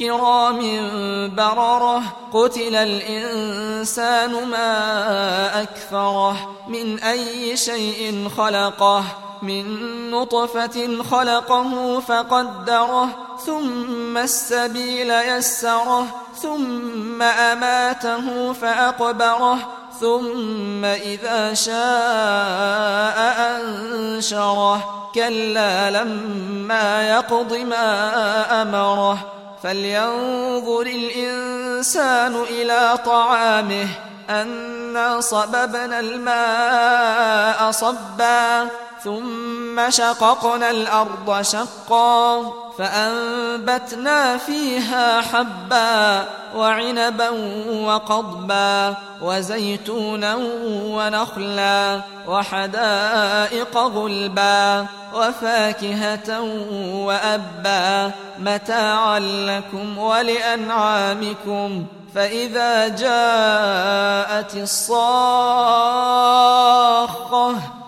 كرام بررة قتل الإنسان ما أكفره. من أي شيء خلقه؟ من نطفة خلقه فقدره. ثم السبيل يسره. ثم أماته فأقبره. ثم إذا شاء أنشره. كلا لما يقض ما أمره. فلينظر الإنسان إلى طعامه أنا صببنا الماء صبا ثم شققنا الأرض شقا فأنبتنا فيها حبا وعنبا وقضبا وزيتونا ونخلا وحدائق غلبا وفاكهة وأبا متاعا لكم ولأنعامكم فإذا جاءت الصاخة